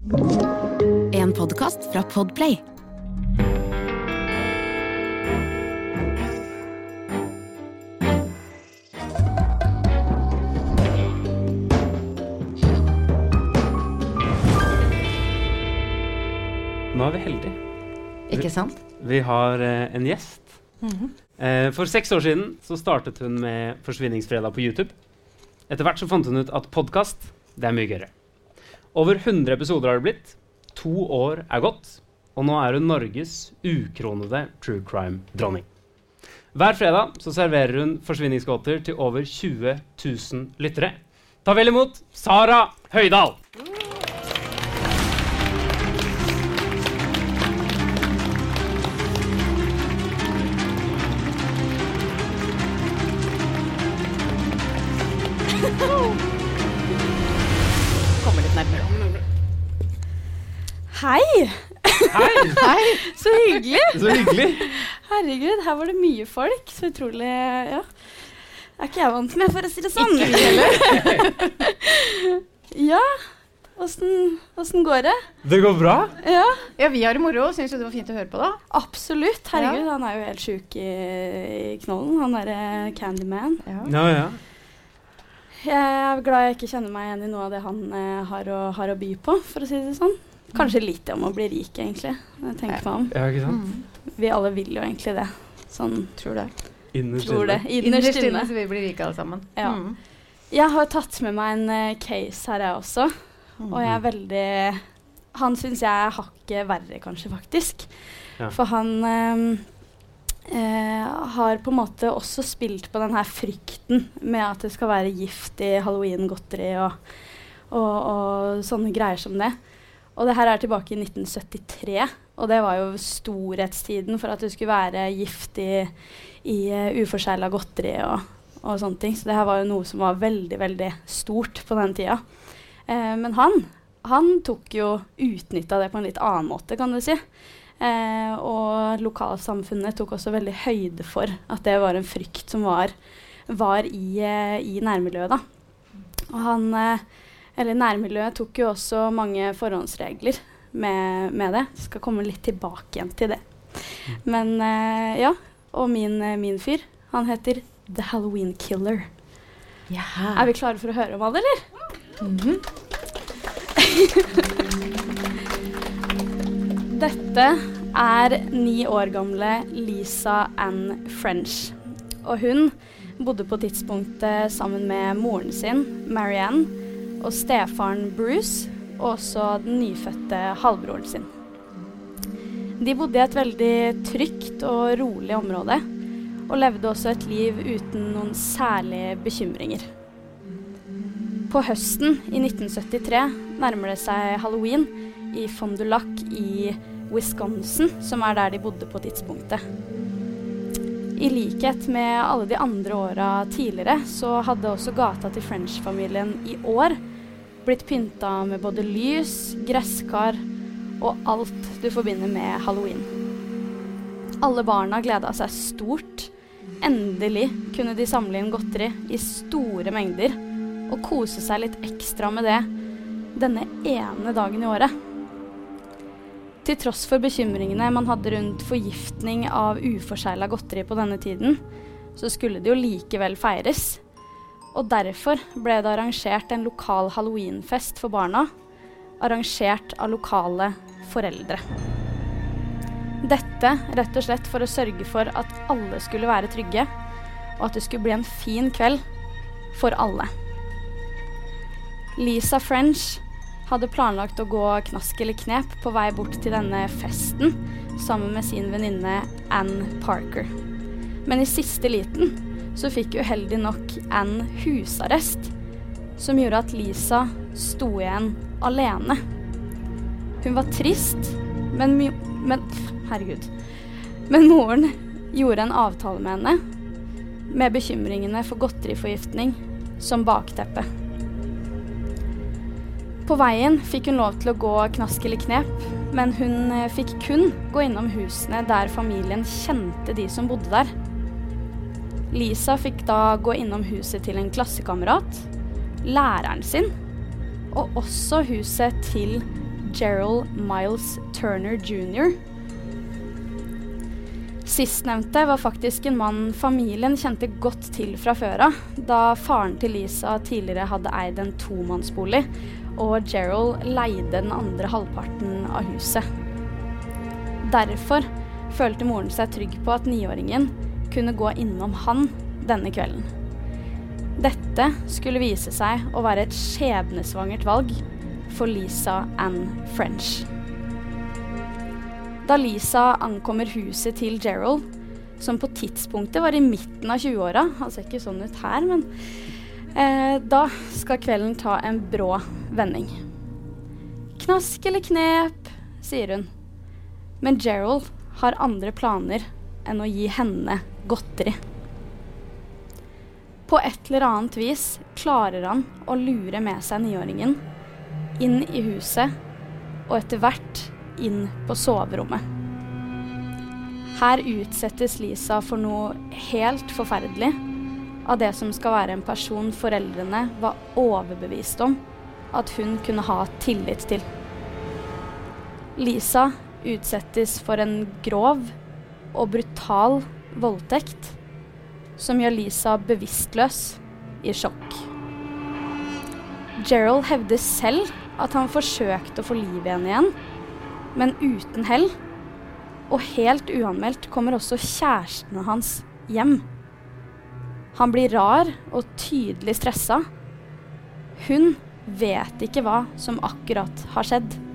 En podkast fra Podplay. Nå er vi heldige. Ikke sant? Vi har eh, en gjest. eh, for seks år siden så startet hun med Forsvinningsfredag på YouTube. Etter hvert så fant hun ut at podkast er mye gøyere. Over 100 episoder har det blitt. To år er gått. Og nå er hun Norges ukronede true crime-dronning. Hver fredag så serverer hun forsvinningsgåter til over 20 000 lyttere. Ta vel imot Sara Høydahl! Så hyggelig! Så hyggelig. Herregud, her var det mye folk. Så utrolig Ja. Er ikke jeg vant med, for å si det sånn. ja. Åssen åssen går det? Det går bra? Ja, Ja, vi har det moro. Syns du det var fint å høre på, da? absolutt. Herregud, han er jo helt sjuk i, i knollen. Han derre Candyman. Ja. Ja, ja. Jeg er glad jeg ikke kjenner meg igjen i noe av det han eh, har, å, har å by på, for å si det sånn. Kanskje litt om å bli rik, egentlig. Jeg tenker meg om. ja ikke sant? Mm. Vi alle vil jo egentlig det. Sånn Tror det. Innerst tror det. inne. Innerst inne. så vi blir rike alle sammen. Ja. Mm. Jeg har tatt med meg en uh, case her, jeg også. Og jeg Mm. er veldig Han syns jeg er hakket verre, kanskje, faktisk. Ja. For han um, Uh, har på en måte også spilt på den her frykten med at det skal være gift i halloween-godteri og, og, og sånne greier som det. Og det her er tilbake i 1973, og det var jo storhetstiden for at du skulle være gift i, i uh, uforsegla godteri og, og sånne ting. Så det her var jo noe som var veldig, veldig stort på den tida. Uh, men han, han tok jo utnytta det på en litt annen måte, kan du si. Eh, og lokalsamfunnet tok også veldig høyde for at det var en frykt som var, var i, eh, i nærmiljøet. Da. Og han, eh, eller nærmiljøet tok jo også mange forhåndsregler med, med det. Skal komme litt tilbake igjen til det. Men uh, ja, og min, min fyr, han heter The Halloween Killer. Er vi klare for å høre om han, eller? Mhm. Dette er ni år gamle Lisa Ann French. Og hun bodde på tidspunktet sammen med moren sin, Marianne, og stefaren Bruce, og også den nyfødte halvbroren sin. De bodde i et veldig trygt og rolig område, og levde også et liv uten noen særlige bekymringer. På høsten i 1973 nærmer det seg halloween i Fond du Lac i Wisconsin, som er der de bodde på tidspunktet. I likhet med alle de andre åra tidligere, så hadde også gata til French-familien i år blitt pynta med både lys, gresskar og alt du forbinder med halloween. Alle barna gleda seg stort. Endelig kunne de samle inn godteri i store mengder og kose seg litt ekstra med det denne ene dagen i året. Til tross for bekymringene man hadde rundt forgiftning av uforsegla godteri på denne tiden, så skulle det jo likevel feires. Og derfor ble det arrangert en lokal halloweenfest for barna, arrangert av lokale foreldre. Dette rett og slett for å sørge for at alle skulle være trygge, og at det skulle bli en fin kveld for alle. Lisa French hadde planlagt å gå knask eller knep på vei bort til denne festen sammen med sin venninne Ann Parker. Men i siste liten så fikk uheldig nok Ann husarrest, som gjorde at Lisa sto igjen alene. Hun var trist, men, men Herregud. Men moren gjorde en avtale med henne med bekymringene for godteriforgiftning som bakteppe. På veien fikk hun lov til å gå knask eller knep, men hun eh, fikk kun gå innom husene der familien kjente de som bodde der. Lisa fikk da gå innom huset til en klassekamerat, læreren sin, og også huset til Gerald Miles Turner jr. Sistnevnte var faktisk en mann familien kjente godt til fra før av, da faren til Lisa tidligere hadde eid en tomannsbolig, og Gerald leide den andre halvparten av huset. Derfor følte moren seg trygg på at niåringen kunne gå innom han denne kvelden. Dette skulle vise seg å være et skjebnesvangert valg for Lisa Ann French. Da Lisa ankommer huset til Gerald, som på tidspunktet var i midten av 20-åra, han ser ikke sånn ut her, men eh, da skal kvelden ta en brå vending. Knask eller knep, sier hun. Men Gerald har andre planer enn å gi henne godteri. På et eller annet vis klarer han å lure med seg niåringen inn i huset og etter hvert inn på soverommet. Her utsettes Lisa for noe helt forferdelig av det som skal være en person foreldrene var overbevist om at hun kunne ha tillit til. Lisa utsettes for en grov og brutal voldtekt som gjør Lisa bevisstløs i sjokk. Gerald hevder selv at han forsøkte å få liv i henne igjen, men uten hell. Og helt uanmeldt kommer også kjærestene hans hjem. Han blir rar og tydelig stressa. Hun vet ikke hva som akkurat har skjedd.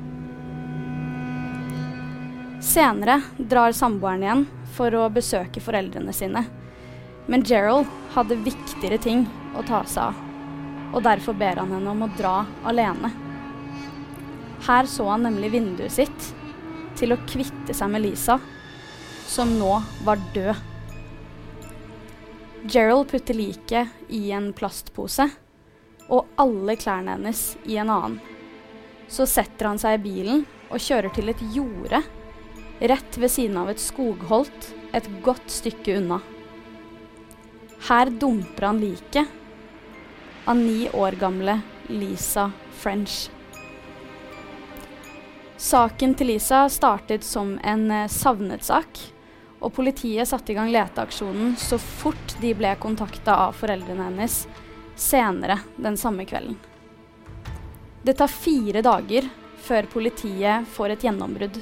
Senere drar samboeren igjen for å besøke foreldrene sine. Men Gerald hadde viktigere ting å ta seg av, og derfor ber han henne om å dra alene. Her så han nemlig vinduet sitt til å kvitte seg med Lisa, som nå var død. Gerald putter liket i en plastpose og alle klærne hennes i en annen. Så setter han seg i bilen og kjører til et jorde rett ved siden av et skogholt et godt stykke unna. Her dumper han liket av ni år gamle Lisa French. Saken til Lisa startet som en eh, savnetsak, og politiet satte i gang leteaksjonen så fort de ble kontakta av foreldrene hennes senere den samme kvelden. Det tar fire dager før politiet får et gjennombrudd.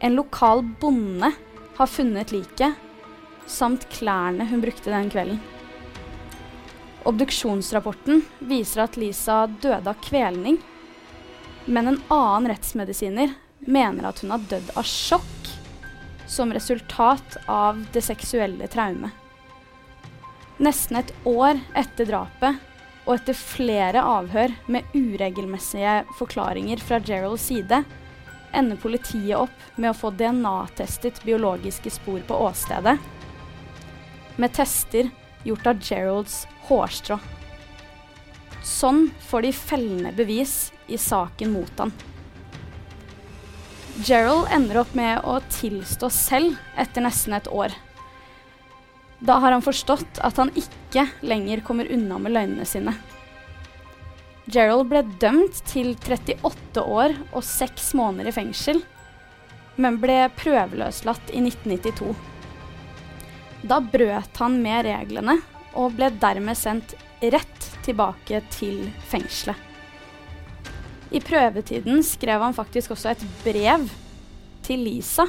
En lokal bonde har funnet liket, samt klærne hun brukte den kvelden. Obduksjonsrapporten viser at Lisa døde av kvelning, men en annen rettsmedisiner mener at hun har dødd av sjokk som resultat av det seksuelle traumet. Nesten et år etter drapet og etter flere avhør med uregelmessige forklaringer fra Geralds side, ender politiet opp med å få DNA-testet biologiske spor på åstedet, med tester gjort av Geralds hårstrå. Sånn får de fellende bevis i saken mot han. Gerald ender opp med å tilstå selv etter nesten et år. Da har han forstått at han ikke lenger kommer unna med løgnene sine. Gerald ble dømt til 38 år og 6 måneder i fengsel, men ble prøveløslatt i 1992. Da brøt han med reglene og ble dermed sendt rett tilbake til fengselet. I prøvetiden skrev han faktisk også et brev til Lisa,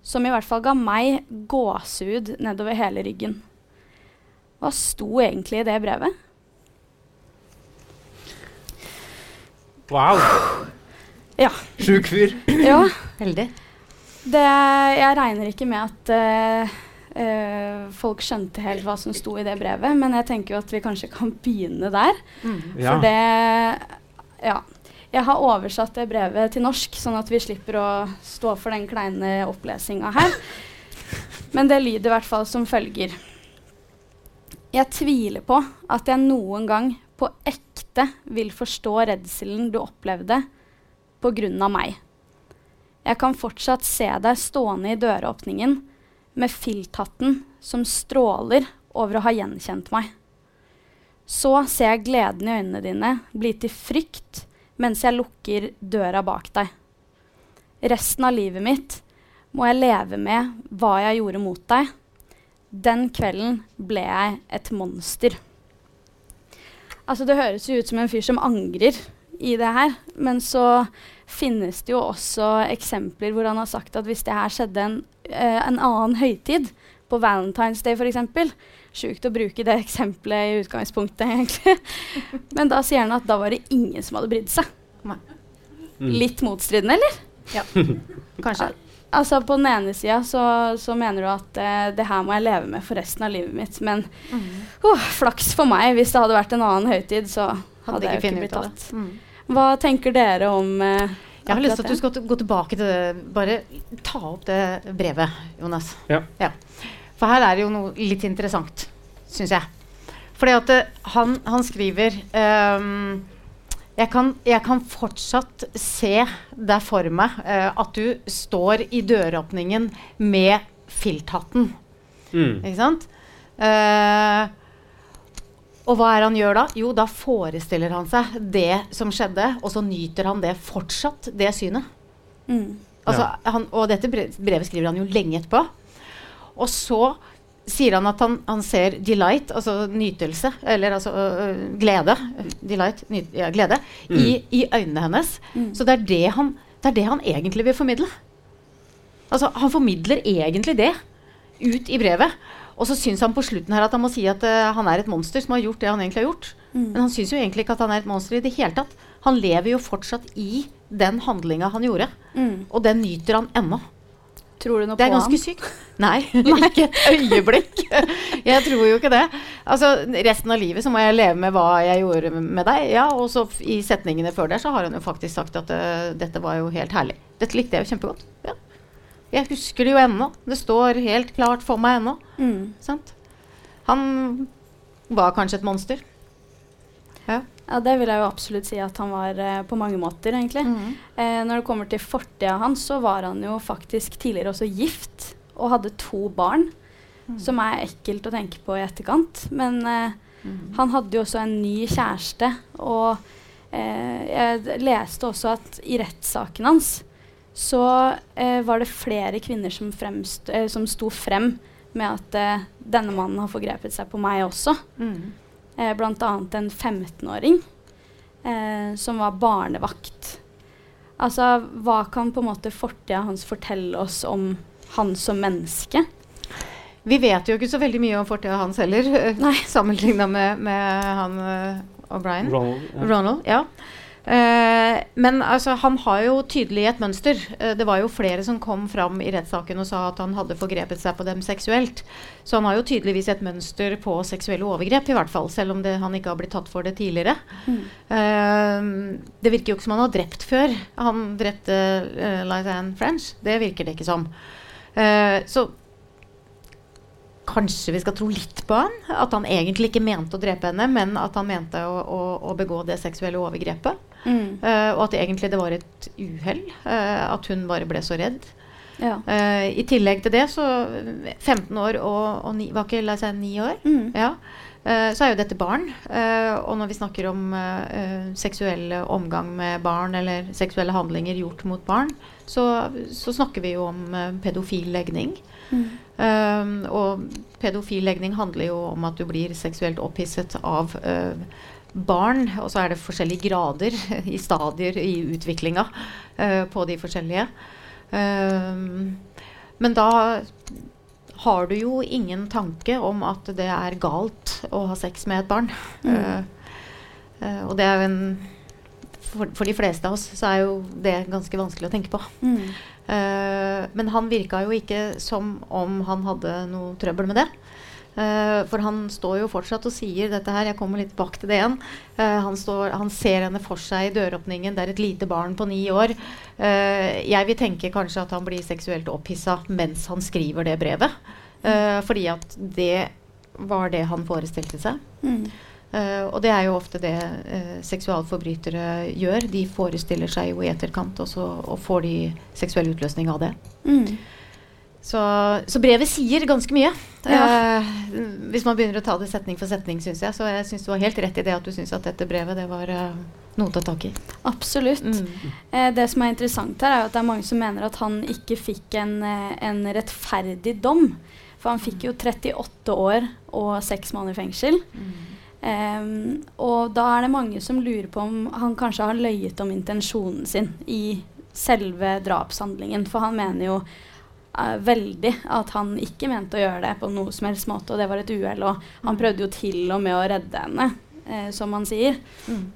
som i hvert fall ga meg gåsehud nedover hele ryggen. Hva sto egentlig i det brevet? Wow. Ja. Sjuk fyr. Ja, Veldig. det, jeg regner ikke med at uh, uh, folk skjønte helt hva som sto i det brevet, men jeg tenker jo at vi kanskje kan begynne der. Ja. For det Ja. Jeg har oversatt det brevet til norsk, sånn at vi slipper å stå for den kleine opplesinga her. Men det lyder i hvert fall som følger. Jeg tviler på at jeg noen gang på ekte vil forstå redselen du opplevde på grunn av meg. Jeg kan fortsatt se deg stående i døråpningen med filthatten som stråler over å ha gjenkjent meg. Så ser jeg gleden i øynene dine bli til frykt mens jeg lukker døra bak deg. Resten av livet mitt må jeg leve med hva jeg gjorde mot deg. Den kvelden ble jeg et monster. Altså, det høres jo ut som en fyr som angrer i det her, men så finnes det jo også eksempler hvor han har sagt at hvis det her skjedde en, eh, en annen høytid, på Valentine's Day f.eks. Sjukt å bruke det eksempelet i utgangspunktet, egentlig. Men da sier han at da var det ingen som hadde brydd seg. Mm. Litt motstridende, eller? Ja, Kanskje. Altså På den ene sida så, så mener du at eh, det her må jeg leve med for resten av livet mitt. Men Mm. oh, flaks for meg. Hvis det hadde vært en annen høytid, så hadde, Hadde jeg jo ikke blitt tatt. Mm. Hva tenker dere om eh, Jeg har lyst til at du skal gå tilbake til det. Bare ta opp det brevet, Jonas. Ja. ja. For her er det jo noe litt interessant, syns jeg. Fordi at eh, han, han skriver ehm, jeg, kan, jeg kan fortsatt se deg for meg eh, at du står i døråpningen med filthatten. Mm. Ikke sant? Eh, og hva er han gjør da? Jo, da forestiller han seg det som skjedde, og så nyter han det fortsatt, det synet. mm, Altså, han, og dette brevet skriver han jo lenge etterpå. Og så sier han at han, han ser delight, altså nytelse, eller altså øh, glede Delight, ny, ja, glede, i, i øynene hennes. Mm. Så det er det, han, det er det han egentlig vil formidle. Altså, han formidler egentlig det ut i brevet. Og så syns han på slutten her at han må si at uh, han er et monster som har gjort det han egentlig har gjort. mm, Men han syns jo egentlig ikke at han er et monster i det hele tatt. Han lever jo fortsatt i den handlinga han gjorde, mm. og den nyter han ennå. Tror du noe Det er ganske han? sykt. Nei, ikke et øyeblikk. Jeg tror jo ikke det. Altså, Resten av livet så må jeg leve med hva jeg gjorde med deg. Ja, Og så i setningene før der så har han jo faktisk sagt at uh, dette var jo helt herlig. Dette likte jeg jo kjempegodt. Ja. Jeg husker det jo ennå. Det står helt klart for meg ennå. Mm. Sant? Han var kanskje et monster. Ja. Ja, det vil jeg jo absolutt si at han var eh, på mange måter, egentlig. Mm. Eh, når det kommer til fortida hans, så var han jo faktisk tidligere også gift og hadde to barn. Mm. Som er ekkelt å tenke på i etterkant. Men eh, mm. han hadde jo også en ny kjæreste. Og eh, jeg leste også at i rettssaken hans så eh, var det flere kvinner som, fremst, eh, som sto frem med at denne mannen har forgrepet seg på meg også. Mhm. Eh, blant annet en 15-åring eh, som var barnevakt. Altså, hva kan på en måte fortida hans fortelle oss om han som menneske? Vi vet jo ikke så veldig mye om fortida hans heller, Nei. sammenligna med, med han uh, O'Brien. Ronald, ja. Ronald, ja. Eh, men altså, han har jo tydelig et mønster. Eh, det var jo flere som kom fram i rettssaken og sa at han hadde forgrepet seg på dem seksuelt. Så han har jo tydeligvis et mønster på seksuelle overgrep, i hvert fall. Selv om det, han ikke har blitt tatt for det tidligere. Mm. Uh, det virker jo ikke som han har drept før. Han drepte uh, Lisanne French. Det virker det ikke som. Uh, så kanskje vi skal tro litt på han. At han egentlig ikke mente å drepe henne, men at han mente å, å, å begå det seksuelle overgrepet. Mm. Eh, og at egentlig det var et uhell. eh, at hun bare ble så redd. Ja. Eh, I tillegg til det, så 15 år og, og ni, Var ikke Lisanne ni år? Mm. Ja. Så er jo dette barn. og når vi snakker om seksuell omgang med barn eller seksuelle handlinger gjort mot barn, så, så snakker vi jo om pedofil legning. Mm. Um, og pedofil legning handler jo om at du blir seksuelt opphisset av barn. Og så er det forskjellige grader i stadier i utviklinga uh, på de forskjellige. Um, men da har du jo ingen tanke om at det er galt å ha sex med et barn. Mm. Uh, og det er jo en for, for de fleste av oss så er jo det ganske vanskelig å tenke på. Mm. Uh, men han virka jo ikke som om han hadde noe trøbbel med det. Eh, for han står jo fortsatt og sier dette her. Jeg kommer litt bak til det igjen. Uh, han, står, han ser henne for seg i døråpningen. Det er et lite barn på ni år. Uh, jeg vil tenke kanskje at han blir seksuelt opphissa mens han skriver det brevet. Fordi at det var det han forestilte seg. Mm. Og det er jo ofte det seksualforbrytere gjør. De forestiller seg jo i etterkant, og så og får de seksuell utløsning av det. Mm. Så, så brevet sier ganske mye. Ja. Eh, hvis man begynner å ta det setning for setning, syns jeg. Så jeg syns du har helt rett i det at du syns at dette brevet det var, eh, noe å ta tak i. Absolutt. Mm. Eh, det som er interessant her, er at det er mange som mener at han ikke fikk en, eh, en rettferdig dom. For han fikk jo 38 år og seks måneder i fengsel. Em, og da er det mange som lurer på om han kanskje har løyet om intensjonen sin i selve drapshandlingen. For han mener jo eh, veldig at han ikke mente å gjøre det på noe som helst måte, og det var et uhell. Og han prøvde jo til og med å redde henne, uh, som han sier. Mm.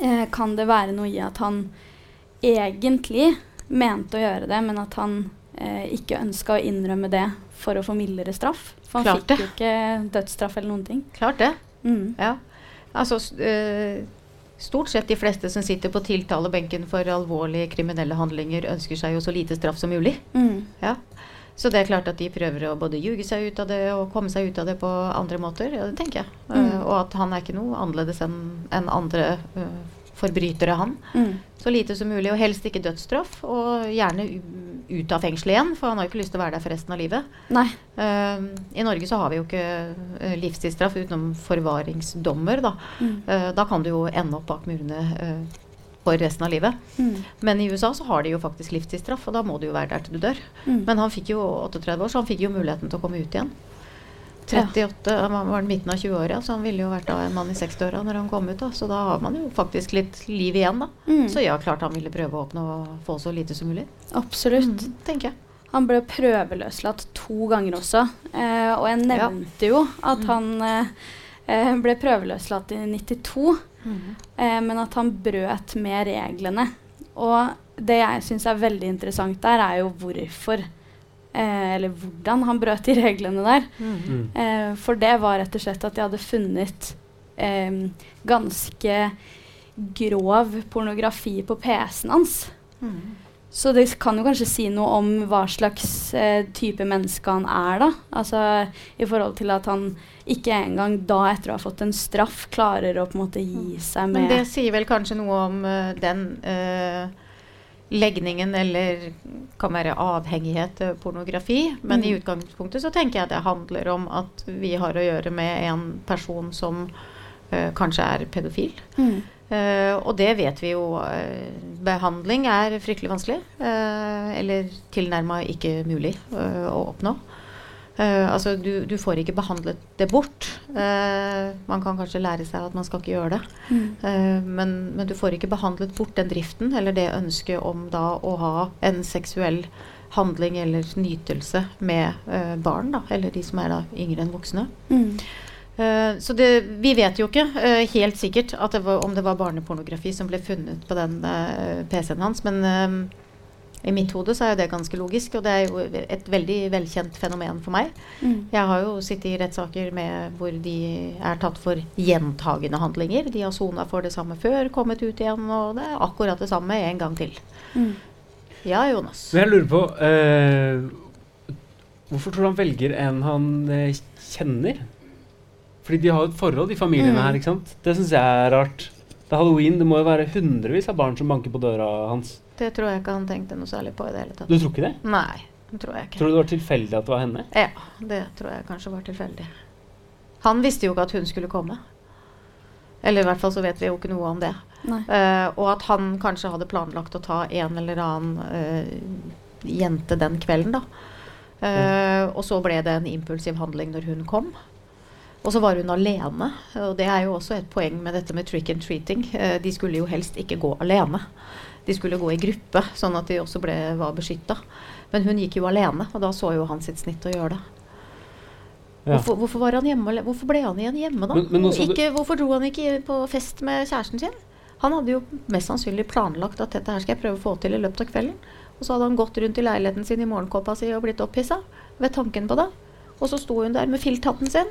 Uh, kan det være noe i at han egentlig mente å gjøre det, men at han ikke ønska å innrømme det for å få mildere straff? For han Klart fikk det. jo ikke dødsstraff eller noen ting. Klart det. Mm. Ja. Altså, eh, stort sett de fleste som sitter på tiltalebenken for alvorlige kriminelle handlinger, ønsker seg jo så lite straff som mulig. Mm. Ja. Så det er klart at de prøver å både ljuge seg ut av det og komme seg ut av det på andre måter. Ja, det tenker jeg. Mm. Uh, og at han er ikke noe annerledes enn en andre eh, forbrytere, han. Mm. Så lite som mulig, og helst ikke dødsstraff. Og gjerne ut av fengselet igjen, for han har jo ikke lyst til å være der for resten av livet. Nei. Uh, I Norge så har vi jo ikke eh, livstidsstraff utenom forvaringsdommer. Da. Mm. Uh, da kan du jo ende opp bak murene eh, for resten av livet. Mm. Men i USA så har de jo faktisk livstidsstraff, og da må du jo være der til du dør. Mm. Men han fikk jo 38 år, så han fikk jo muligheten til å komme ut igjen. 38, Han var var midten av 20-åra, så han ville jo vært da en mann i 60-åra når han kom ut. da, Så da har man jo faktisk litt liv igjen, da. Mm. Så ja, klart han ville prøve å oppnå å få så lite som mulig. Absolutt. Mm, tenker jeg. Han ble prøveløslatt to ganger også. Eh, og jeg nevnte jo at Mm. han eh, eh, ble prøveløslatt i 92, eh, men at han brøt med reglene. Og det jeg syns er veldig interessant der, er jo hvorfor. Eh, eller hvordan han brøt de reglene der. Mm. Eh, for det var rett og slett at de hadde funnet eh, ganske grov pornografi på PC-en hans. Mm. Så det kan jo kanskje si noe om hva slags eh, type menneske han er, da. Altså i forhold til at han ikke engang da, etter å ha fått en straff, klarer å på en måte gi seg med Men det sier vel kanskje noe om uh, den eh, legningen, eller kan være avhengighet til pornografi. Men i Mm. utgangspunktet så tenker jeg det handler om at vi har å gjøre med en person som eh, kanskje er pedofil. Mm. Uh, og det vet vi jo. Uh, behandling er fryktelig vanskelig. Uh, eller tilnærma ikke mulig å oppnå. Eh, altså, du, du får ikke behandlet det bort. Uh, man kan kanskje lære seg at man skal ikke gjøre det. Mm. Uh, men, men du får ikke behandlet bort den driften eller det ønsket om da å ha en seksuell handling eller nytelse med barn, da, eller de som er da yngre enn voksne. Mm. Så det, vi vet jo ikke helt sikkert at det var, om det var barnepornografi som ble funnet på den PC-en hans, men i mitt hode så er jo det ganske logisk, og det er jo et veldig velkjent fenomen for meg. Mm. Jeg har jo sittet i rettssaker med hvor de er tatt for gjentagende handlinger. De har sona for det samme før, kommet ut igjen, og det er akkurat det samme en gang til. Mm. Ja, Jonas. Men jeg lurer på eh, Hvorfor tror du han velger en han eh, kjenner? Fordi de har jo et forhold, de familiene Mm. her. ikke sant? Det syns jeg er rart. Det er halloween, det må jo være hundrevis av barn som banker på døra hans. Det tror jeg ikke han tenkte noe særlig på i det hele tatt. Du tror ikke det? Nei, det tror jeg ikke. Tror du det var tilfeldig at det var henne? Ja, det tror jeg kanskje var tilfeldig. Han visste jo ikke at hun skulle komme. Eller i hvert fall så vet vi jo ikke noe om det. Eh, og at han kanskje hadde planlagt å ta en eller annen uh, jente den kvelden, da. Eh, Og så ble det en impulsiv handling når hun kom. Og så var hun alene. Og det er jo også et poeng med dette med trick and treating. De skulle jo helst ikke gå alene. De skulle gå i gruppe, sånn at de også ble, var beskytta. Men hun gikk jo alene, og da så jo han sitt snitt å gjøre det. Ja. Hvorfor, hvorfor, var han hjemme, hvorfor ble han igjen hjemme, da? Men- men ikke, hvorfor dro han ikke på fest med kjæresten sin? Han hadde jo mest sannsynlig planlagt at dette her skal jeg prøve å få til i løpet av kvelden. Og så hadde han gått rundt i leiligheten sin i morgenkåpa si og blitt opphissa ved tanken på det. Og så sto hun der med filthatten sin.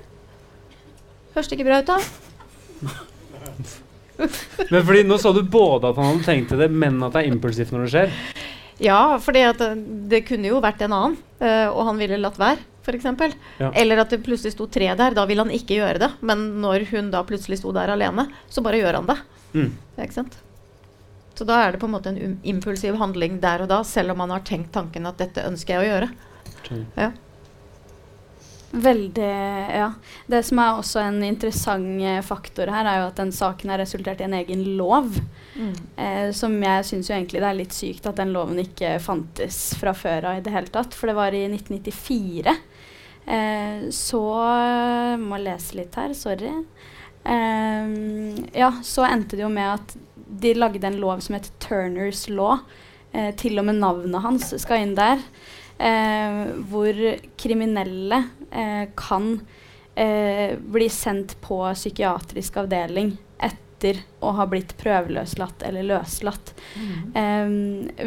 Hørte ikke bra ut, da? Men fordi Nå sa du både at han hadde tenkt til det, men at det er impulsivt når det skjer. Ja, for det, det kunne jo vært en annen, uh, og han ville latt være, f.eks. Ja. Eller at det plutselig sto tre der. Da ville han ikke gjøre det. Men når hun da plutselig sto der alene, så bare gjør han det. Mm. Ikke sant? Så da er det på en måte en um- impulsiv handling der og da, selv om man har tenkt tanken at dette ønsker jeg å gjøre. Ja. Veldig, ja. Det som er også en interessant eh, faktor her, er jo at den saken har resultert i en egen lov. Mm. Eh, som jeg syns jo egentlig det er litt sykt at den loven ikke fantes fra før av i det hele tatt. For det var i 1994. Eh, så Må lese litt her, sorry. Eh, ja, så endte det jo med at de lagde en lov som het Turners law. Eh, til og med navnet hans skal inn der. Eh, hvor kriminelle eh, kan eh, bli sendt på psykiatrisk avdeling etter å ha blitt prøveløslatt eller løslatt. Eh,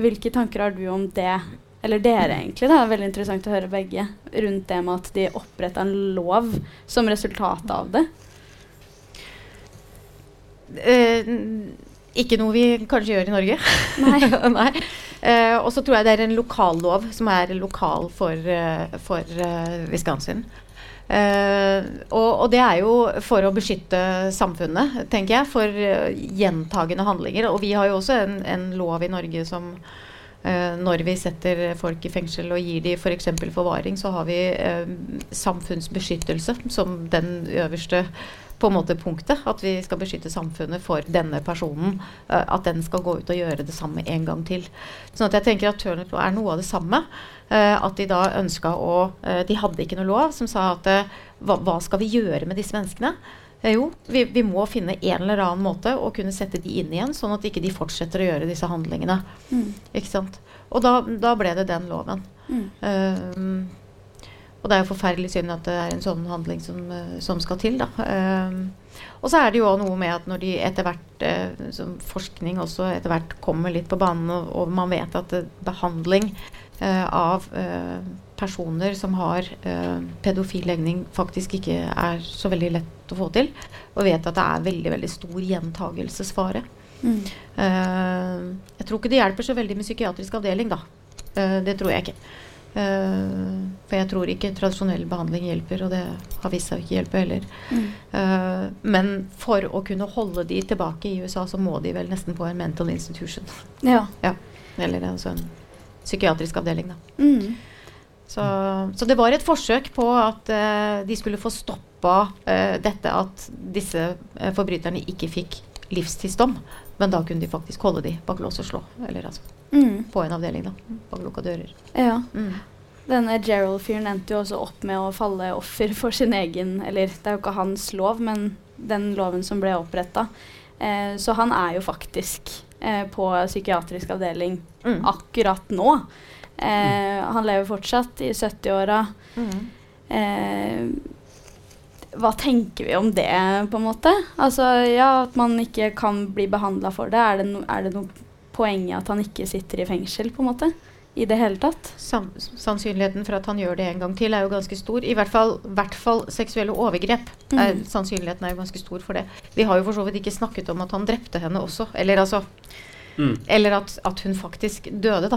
hvilke tanker har du om det? Eller dere, egentlig. Det er veldig interessant å høre begge. Rundt det med at de oppretta en lov som resultat av det. Eh, ikke noe vi kanskje gjør i Norge. Nei. Nei. Eh, og så tror jeg det er en lokallov som er lokal for, eh, for uh, Wisconsin. Eh, og, og det er jo for å beskytte samfunnet, tenker jeg, for uh, gjentagende handlinger. Og vi har jo også en, en lov i Norge som Uh, når vi setter folk i fengsel og gir dem f.eks. For forvaring, så har vi uh, samfunnsbeskyttelse som den øverste på en måte punktet. At vi skal beskytte samfunnet for denne personen. Uh, at den skal gå ut og gjøre det samme en gang til. Sånn at jeg tenker at Law er noe av det samme. Uh, at de da ønska å uh, De hadde ikke noe lov som sa at hva, hva skal vi gjøre med disse menneskene? Jo, vi, vi må finne en eller annen måte å kunne sette de inn igjen, sånn at ikke de fortsetter å gjøre disse handlingene. Mm. Ikke sant? Og da, da ble det den loven. Mm. Og det er jo forferdelig synd at det er en sånn handling som, eh, som skal til. Da. Um, og så er det jo noe med at når de etter hvert, eh, som forskning også etter hvert kommer litt på banen, og, og man vet at eh, behandling eh, av eh, personer som har eh, pedofil legning, faktisk ikke er så veldig lett å få til, og vet at det er veldig, veldig stor gjentagelsesfare. Mm. Eh, jeg tror ikke det hjelper så veldig med psykiatrisk avdeling, da. Eh, det tror jeg ikke. Eh, for jeg tror ikke tradisjonell behandling hjelper, og det har vist seg å ikke hjelpe heller. Mm. Eh, men for å kunne holde de tilbake i USA, så må de vel nesten på en mental institution. Ja. Eller altså en psykiatrisk avdeling, da. Mm. Så, så det var et forsøk på at uh, de skulle få stoppa uh, dette at disse uh, forbryterne ikke fikk livstidsdom. Men da kunne de faktisk holde de bak lås og slå. Eller altså Mm. på en avdeling, da. Bak lukka dører. ja. Mm. Denne Gerald-fyren endte jo også opp med å falle offer for sin egen Eller det er jo ikke hans lov, men den loven som ble oppretta. Eh, så han er jo faktisk eh, på psykiatrisk avdeling Mm. akkurat nå. Eh, han lever fortsatt i 70-åra. Mm. Hva tenker vi om det, på en måte? Altså, ja, At man ikke kan bli behandla for det. Er det, no, er det noe poeng i at han ikke sitter i fengsel, på en måte? I det hele tatt? Sam sannsynligheten for at han gjør det en gang til, er jo ganske stor. I hvert fall, hvert fall seksuelle overgrep. Er, Mhm. sannsynligheten er jo ganske stor for det. Vi har jo for så vidt ikke snakket om at han drepte henne også. Eller altså Mm. Eller at, at hun faktisk døde, da.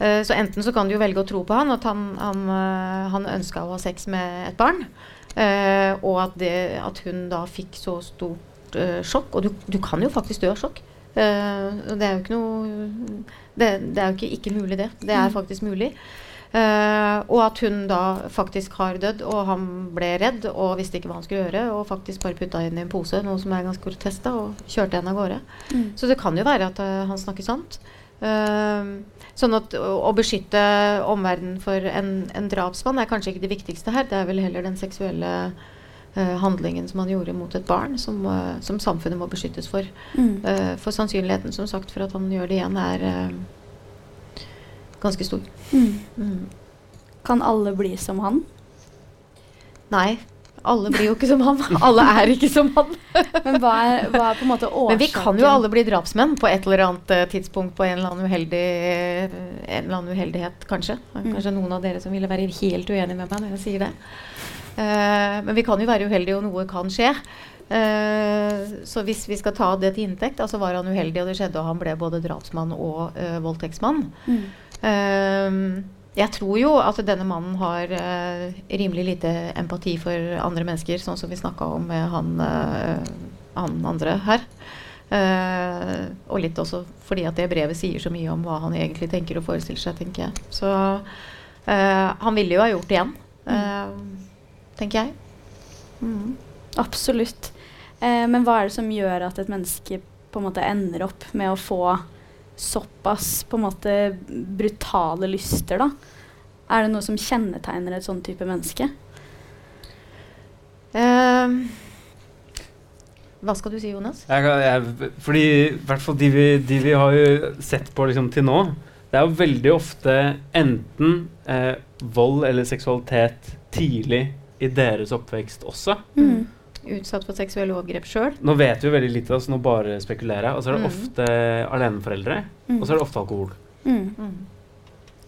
Uh, så enten så kan du jo velge å tro på han, at han, han, uh, han ønska å ha sex med et barn. Eh, og at, det, at hun da fikk så stort eh, sjokk. Og du, du kan jo faktisk dø av sjokk. Eh, det er jo ikke noe det, det er jo ikke ikke mulig, det. Det er Mm. faktisk mulig. Eh, og at hun da faktisk har dødd, og han ble redd og visste ikke hva han skulle gjøre, og faktisk bare putta henne i en pose, noe som er ganske grotesk, og kjørte henne av gårde. Mm. Så det kan jo være at han snakker sant. Eh, sånn at å, å beskytte omverdenen for en, en drapsmann er kanskje ikke det viktigste her. Det er vel heller den seksuelle uh, handlingen som han gjorde mot et barn, som, uh, som samfunnet må beskyttes for. Mm. Uh, for sannsynligheten som sagt for at han gjør det igjen, er ganske stor. Mm. Mm. Kan alle bli som han? Nei, alle blir jo ikke som han. Alle er ikke som han. Men hva er, hva er på en måte årsaken? Men vi kan jo alle bli drapsmenn på et eller annet eh, tidspunkt på en eller annen, uheldig, en eller annen uheldighet, kanskje. Mm. Kanskje noen av dere som ville være helt uenig med meg når jeg sier det. Uh, men vi kan jo være uheldige, og noe kan skje. Eh, så hvis vi skal ta det til inntekt, altså var han uheldig, og det skjedde, og han ble både drapsmann og eh, voldtektsmann. Mm. Jeg tror jo at denne mannen har eh, rimelig lite empati for andre mennesker, sånn som vi snakka om med han, eh, han andre her. Eh, og litt også fordi at det brevet sier så mye om hva han egentlig tenker og forestiller seg, tenker jeg. Så eh, han ville jo ha gjort det igjen. Eh, tenker jeg. Mm. Absolutt. Eh, men hva er det som gjør at et menneske på en måte ender opp med å få såpass på en måte brutale lyster, da? Er det noe som kjennetegner et sånn type menneske? Eh, hva skal du si, Jonas? Jeg, jeg, fordi i hvert fall de vi, de vi har jo sett på liksom, til nå, det er jo veldig ofte enten eh, vold eller seksualitet tidlig i deres oppvekst også. Mm. Utsatt for seksuelle overgrep sjøl? Nå vet vi jo veldig lite, så nå bare spekulerer jeg. Og så er det Mm. ofte aleneforeldre, Mm. og så er det ofte alkohol. Mm.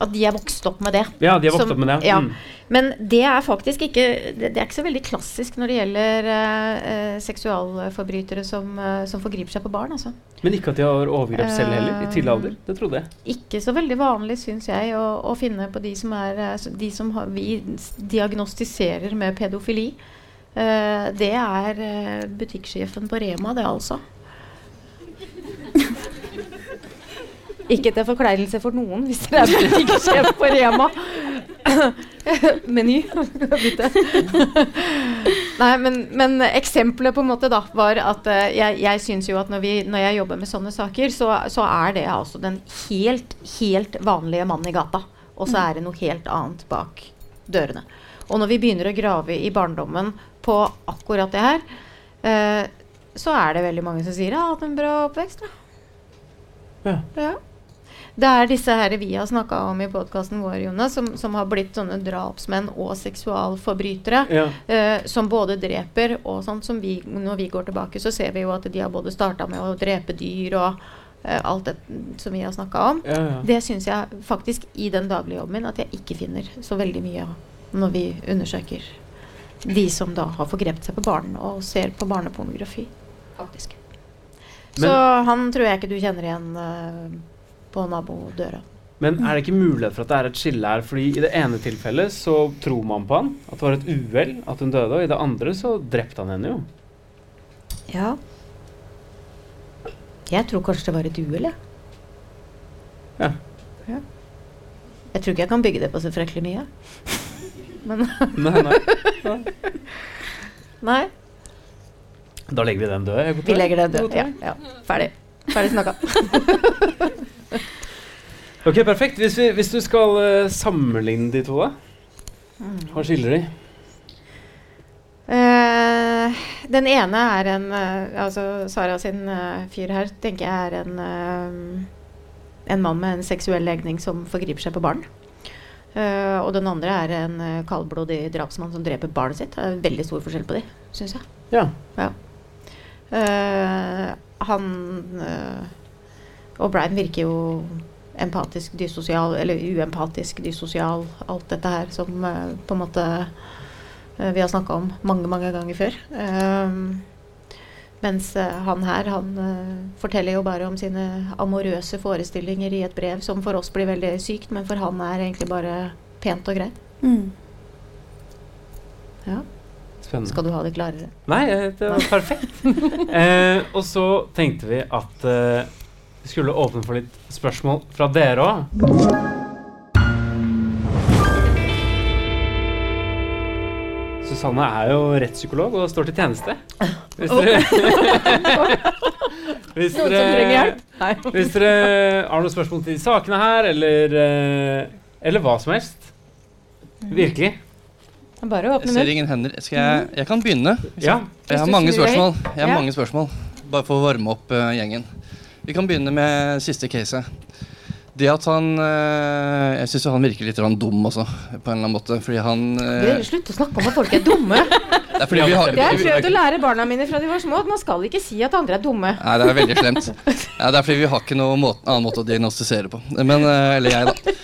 At de er vokst opp med det. Ja, de er vokst Som- opp med det. ja. Mm. Men det er faktisk ikke Det, det er ikke så veldig klassisk når det gjelder eh, eh, seksualforbrytere som, eh, som forgriper seg på barn. Altså. Men ikke at de har overgrep selv heller, i tidlig Eh, alder. Det trodde jeg. Ikke så veldig vanlig, syns jeg, å, å finne på de som er De som har, vi diagnostiserer med pedofili. Eh, det er eh, butikksjefen på Rema, det altså. Ikke til forkleinelse for noen, hvis dere er butikksjef på Rema. Meny. Bytte. Nei, men, men eksempelet på en måte da var at uh, jeg, jeg syns jo at når, vi, når jeg jobber med sånne saker, så, så er det altså den helt, helt vanlige mannen i gata. Og så er det noe helt annet bak dørene. Og når vi begynner å grave i barndommen på akkurat det her, eh, så er det veldig mange som sier 'jeg har hatt en bra oppvekst'. Ja. Ja. Det er disse her vi har snakka om i podkasten vår, Jonas, som, som har blitt sånne drapsmenn og seksualforbrytere. Ja. eh, som både dreper og sånt som vi Når vi går tilbake, så ser vi jo at de har både starta med å drepe dyr og eh, alt det som vi har snakka om. Ja, ja. Det syns jeg faktisk i den daglige jobben min at jeg ikke finner så veldig mye av når vi undersøker de som da har forgrepet seg på barn og ser på barnepornografi. Faktisk. så han tror jeg ikke du kjenner igjen uh, på nabodøra. Men er det ikke mulighet for at det er et skille her? Fordi i det ene tilfellet så tror man på han, at det var et uhell at hun døde, og i det andre så drepte han henne jo. Ja. Jeg tror kanskje det var et uhell, jeg. Ja. Ja. Jeg tror ikke jeg kan bygge det på så fryktelig mye. Men Nei, nei. nei, Da legger vi den død. vi legger den død. Ja, ja. Ferdig. Ferdig snakka. Ok, perfekt. Hvis, vi, hvis du skal uh, sammenligne de to, da? Hva skiller de? Uh, den ene er en uh, Altså Sara sin fyr her tenker jeg er en En mann med en seksuell legning som forgriper seg på barn. Eh, og den andre er en uh, kaldblodig drapsmann som dreper barnet sitt. Det er veldig stor forskjell på de, syns jeg. Ja. Eh, han uh, O'Brien virker jo empatisk dysosial, eller uempatisk dysosial, alt dette her som eh, på en måte eh, vi har snakka om mange, mange ganger før. Eh, mens eh, han her, han eh, forteller jo bare om sine amorøse forestillinger i et brev som for oss blir veldig sykt, men for han er egentlig bare pent og greit. Mm. Ja. Spennende. Skal du ha det klarere? Nei, eh, det var perfekt. eh, og så tenkte vi at eh, vi skulle åpne for litt spørsmål fra dere òg. Susanne er jo rettspsykolog og står til tjeneste. Hvis dere, hvis Noen som dere, trenger hjelp? Nei. hvis dere har noen spørsmål til sakene her, eller, eh, eller hva som helst Virkelig. Bare å åpne ser ingen hender. Skal jeg, jeg kan begynne. Ja. jeg- har mange spørsmål. Jeg har Ja. mange spørsmål. Bare for å varme opp uh, gjengen. Vi kan begynne med siste caset. Det at han eh, Jeg syns han virker litt dum også, på en eller annen måte. Fordi han eh, Slutt å snakke om at folk er dumme. Det er fordi vi har Jeg har prøvd å lære barna mine fra de var små at man skal ikke si at andre er dumme. Nei, det er veldig slemt. Ja, det er fordi vi har ikke noen måte, annen måte å diagnostisere på. Men, eh, eller jeg, da.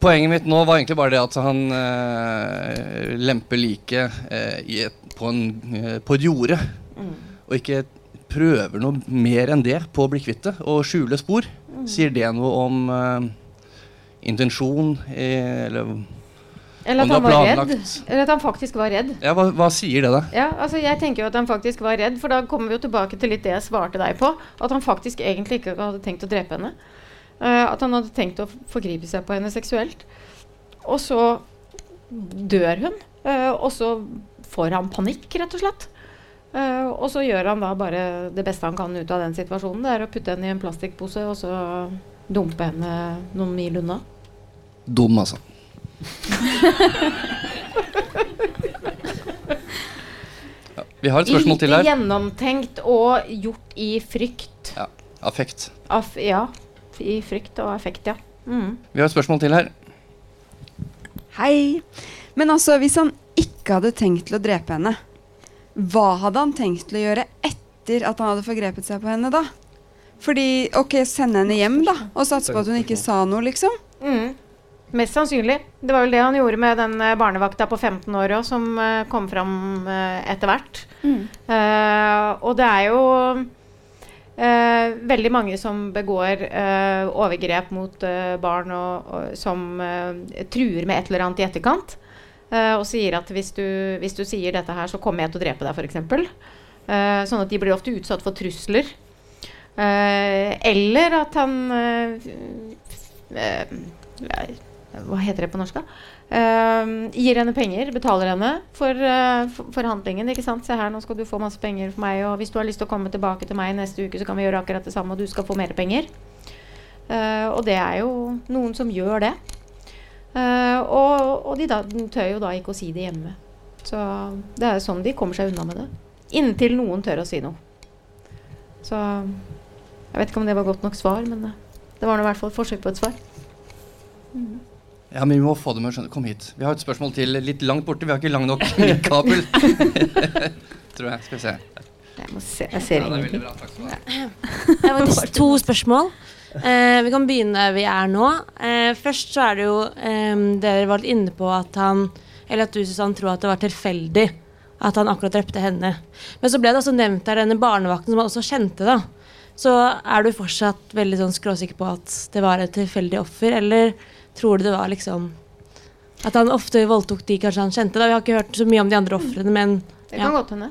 Poenget mitt nå var egentlig bare det at han eh, lemper liket eh, på, en, eh, på et jorde. Og ikke prøver noe mer enn det på å bli kvitt det, og skjule spor. Sier det noe om uh, intensjon, eller Eller at han var var redd. planlagt. Eller at han faktisk var redd. Ja, hva, hva sier det, da? Ja, altså Jeg tenker jo at han faktisk var redd, for da kommer vi jo tilbake til litt det jeg svarte deg på. At han faktisk egentlig ikke hadde tenkt å drepe henne. Uh, at han hadde tenkt å forgripe seg på henne seksuelt. Og så dør hun. Uh, og så får han panikk, rett og slett. Eh, og så gjør han da bare det beste han kan ut av den situasjonen. Det er å putte henne i en plastikkpose og så dumpe henne noen mil unna. Dum, altså. Ja, vi har et spørsmål til her. gjennomtenkt og gjort i frykt. Ja, affekt. Af ja. I frykt og affekt, ja. Mm. Vi har et spørsmål til her. Hei. Men altså, hvis han ikke hadde tenkt til å drepe henne, hva hadde han tenkt å gjøre etter at han hadde forgrepet seg på henne, da? Fordi, ok, sende henne hjem, da, og satse på at hun ikke sa noe, liksom? Mm. Mest sannsynlig. Det var vel det han gjorde med den eh, barnevakta på 15 år òg, som eh, kom fram uh, etter hvert. Mm. Uh, og det er jo eh, veldig mange som begår eh, overgrep mot barn og, og som truer med et eller annet i etterkant. Eh, og sier at hvis du, hvis du sier dette her, så kommer jeg til å drepe deg, f.eks. Uh, sånn at de blir ofte utsatt for trusler. Uh, eller at han eh, eh, Hva heter det på norsk, da? Eh, gir henne penger, betaler henne for, eh, for, for handlingen. ikke sant? Se her, nå skal du få masse penger for meg, og hvis du har lyst til å komme tilbake til meg neste uke, så kan vi gjøre akkurat det samme, og du skal få mer penger. Eh, og det er jo noen som gjør det. Eh, og og de, da, de tør jo da ikke å si det hjemme. Så det er sånn de kommer seg unna med det. Inntil noen tør å si noe. Så jeg vet ikke om det var godt nok svar, men eh, det var nå i hvert fall et forsøk på et svar. Ja, men vi må få det med å skjønne. Kom hit. Vi har et spørsmål til litt langt borte. Vi har ikke lang nok kabel. Tror jeg. Skal vi se. Jeg, må se, jeg ser Ja, det er veldig bra. Takk skal du ha. Det faktisk to spørsmål. Eh, vi kan begynne der vi er nå. Eh, først så er det jo eh, Dere var litt inne på at han Eller at du Susann tror at det var tilfeldig at han akkurat drepte henne. Men så ble det også nevnt der denne barnevakten som han også kjente, da. Så er du fortsatt veldig sånn skråsikker på at det var et tilfeldig offer, eller tror du det var liksom At han ofte voldtok de kanskje han kjente? da Vi har ikke hørt så mye om de andre ofrene, men Det Ja. kan godt hende.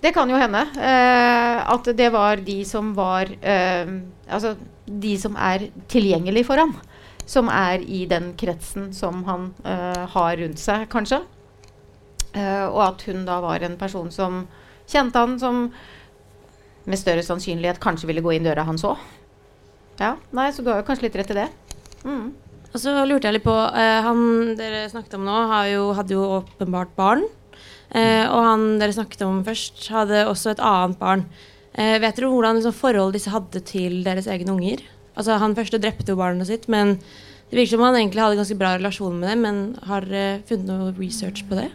Det kan jo hende eh, at det var de som var eh, Altså de som er tilgjengelig for ham. Som er i den kretsen som han uh, har rundt seg, kanskje. Uh, og at hun da var en person som kjente han, som med større sannsynlighet kanskje ville gå inn døra han så. Ja, nei, Så du har jo kanskje litt rett i det. Mm. Og så lurte jeg litt på uh, Han dere snakket om nå, jo, hadde jo åpenbart barn. Og han dere snakket om først, hadde også et annet barn. Eh, vet dere hvordan liksom, forhold disse hadde til deres egne unger? Altså Han første drepte jo barnet sitt, men det virker som han egentlig hadde ganske bra relasjon med dem. Men har dere funnet noe research på det?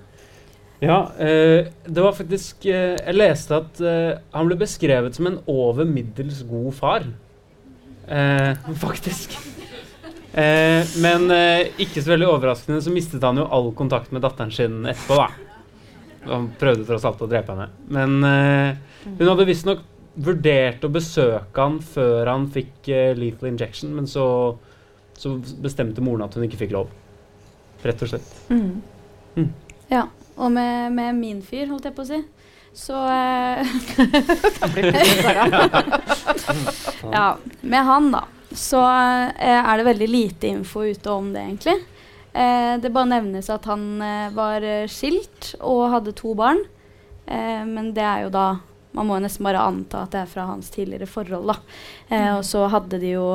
Ja, eh, det var faktisk eh, Jeg leste at eh, han ble beskrevet som en over middels god far. Eh, faktisk. Eh, men eh, ikke så veldig overraskende så mistet han jo all kontakt med datteren sin etterpå, da. Han prøvde tross alt å drepe henne. Men eh, hun hadde visstnok vurdert å besøke han før han fikk eh, lethal injection, men så, så bestemte moren at hun ikke fikk lov. Rett og slett. Mm. Ja. Og med, med min fyr, holdt jeg på å si, så eh, Ja. Med han, da, så eh, er det veldig lite info ute om det, egentlig. Eh, det bare nevnes at han var skilt og hadde to barn. Eh, men det er jo da Man må nesten bare anta at det er fra hans tidligere forhold, da. Eh, og så hadde de jo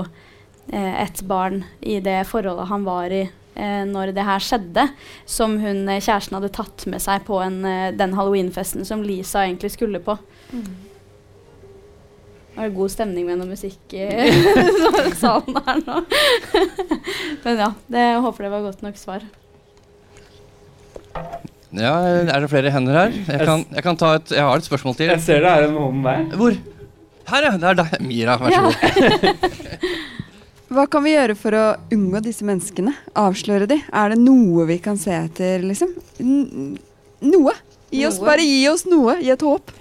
eh, et barn i det forholdet han var i eh, når det her skjedde, som hun eh, kjæresten hadde tatt med seg på en, eh, den halloweenfesten som Lisa egentlig skulle på. Det var god stemning med noe musikk i salen her nå. Men ja, det, jeg håper det var godt nok svar. Ja, er det flere hender her? Jeg, kan, jeg, kan ta et, jeg har et spørsmål til. Jeg ser det er en hånd der. Hvor? Her, ja. Det er deg. Mira, vær så god. Hva kan vi gjøre for å unngå disse menneskene? Avsløre de? Er det noe vi kan se etter, liksom? N noe. Gi oss, Noe. bare gi oss noe. Gi et håp.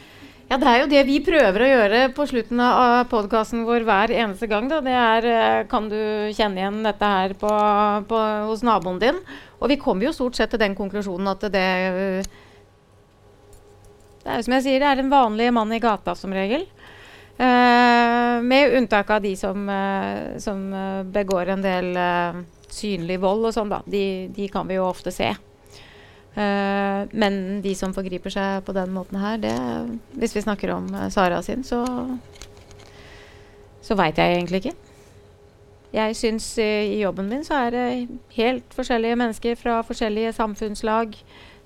Ja, det er jo det vi prøver å gjøre på slutten av podkasten vår hver eneste gang. Da. Det er eh, Kan du kjenne igjen dette her på, på, hos naboen din? Og vi kommer jo stort sett til den konklusjonen at det eh, Det er jo som jeg sier, det er en vanlig mann i gata som regel. Uh, med unntak av de som, uh, som begår en del uh, synlig vold og sånn, da. De, de kan vi jo ofte se. Eh, men de som forgriper seg på den måten her, det, hvis vi snakker om eh, Sara sin, så så veit jeg egentlig ikke. Jeg syns eh, i jobben min så er det helt forskjellige mennesker fra forskjellige samfunnslag.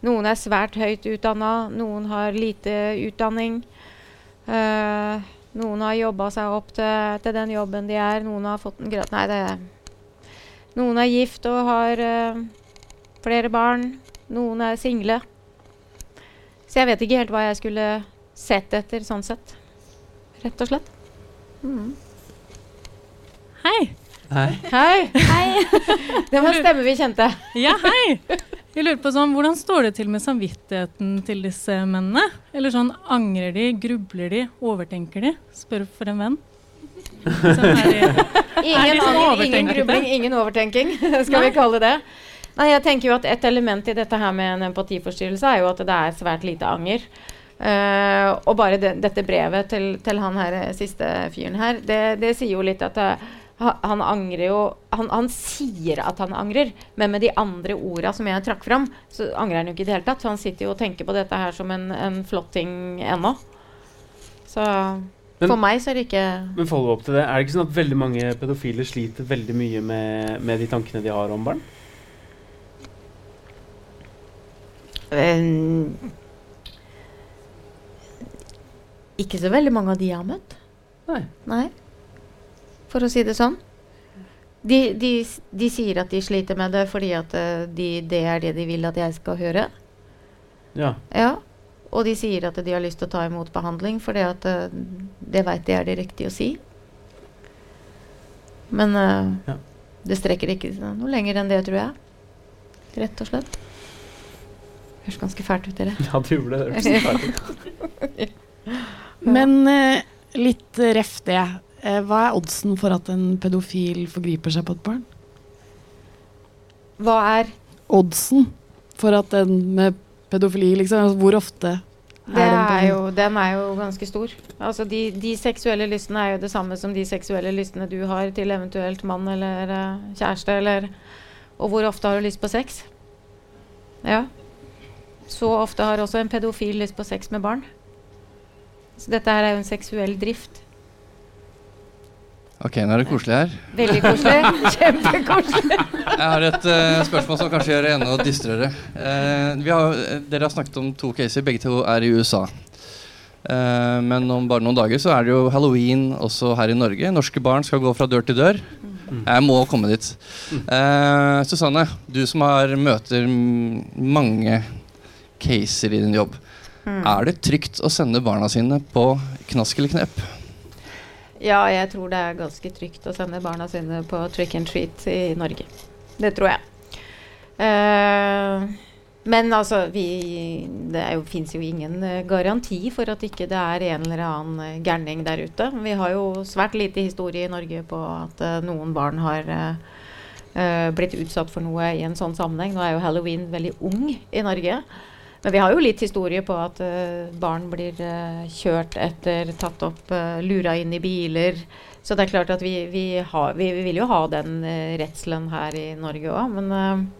Noen er svært høyt utdanna, noen har lite utdanning. Uh, noen har jobba seg opp til, til den jobben de er, noen har fått en grad Nei, det Noen er gift og har uh, flere barn. Noen er single. Så jeg vet ikke helt hva jeg skulle sett etter sånn sett. Rett og slett. Mm. Hei. Hei. Hei! det var en stemme vi kjente. Ja, hei. Jeg lurer på sånn, Hvordan står det til med samvittigheten til disse mennene? Eller sånn, Angrer de, grubler de, overtenker de? Spør for en venn. Så er de, Ingen, de sånn ingen grubling, ingen overtenking, skal vi kalle det. Nei, jeg tenker jo at Et element i dette her med en empatiforstyrrelse er jo at det er svært lite anger. Uh, og bare de, dette brevet til, til han her eh, siste fyren her, det, det sier jo litt at det, han angrer jo han, han sier at han angrer, men med de andre orda som jeg trakk fram, så angrer han jo ikke i det hele tatt. Så han sitter jo og tenker på dette her som en, en flott ting ennå. Så Men- for meg så er det ikke Men follow up til det, er det ikke sånn at veldig mange pedofile sliter veldig mye med, med de tankene de har om barn? Eh, ikke så veldig mange av de jeg har møtt. Nei. For å si det sånn. De, de, de sier at de sliter med det fordi at eh, de, det er det de vil at jeg skal høre. Ja. Ja. Og de sier at de har lyst til å ta imot behandling fordi at eh, det veit de er det riktige å si. Men uh, Ja. det strekker ikke noe lenger enn det, tror jeg. Rett og slett. Høres ganske fælt ut, dere. ja, det gjorde det. det. hørtes fælt ut. Men eh, litt ref det. Eh, hva er oddsen for at en pedofil forgriper seg på et barn? Hva er Oddsen for at en med pedofili, liksom. Altså, hvor ofte Det er den er jo, den er jo ganske stor. Altså de, de seksuelle lystene er jo det samme som de seksuelle lystene du har til eventuelt mann eller uh, kjæreste. Eller, og hvor ofte har du lyst på sex? Ja. Så ofte har også en pedofil lyst på sex med barn. Så dette her er jo en seksuell drift. Ok, nå er det koselig her. Veldig koselig. Kjempekoselig. Jeg har et uh, spørsmål som kanskje gjør det enda dystrere. Uh, vi har, eh, dere har snakket om to caser, begge to er i USA. Uh, men om bare noen dager så er det jo halloween også her i Norge. Norske barn skal gå fra dør til dør. Jeg må komme dit. Eh, Susanne, du som har møter mange caser i din jobb. Er det trygt å sende barna sine på knask eller knep? Ja, jeg tror det er ganske trygt å sende barna sine på trick and treat i Norge. Det tror jeg. Uh, men altså, vi, det fins jo ingen eh, garanti for at ikke det er en eller annen eh, gærning der ute. Vi har jo svært lite historie i Norge på at uh, noen barn har eh, blitt utsatt for noe i en sånn sammenheng. Nå er jo halloween veldig ung i Norge. Men vi har jo litt historie på at uh, barn blir uh, kjørt etter, tatt opp, uh, lura inn i biler. Så det er klart at vi, vi, har, vi, vi vil jo ha den uh, redselen her i Norge òg, men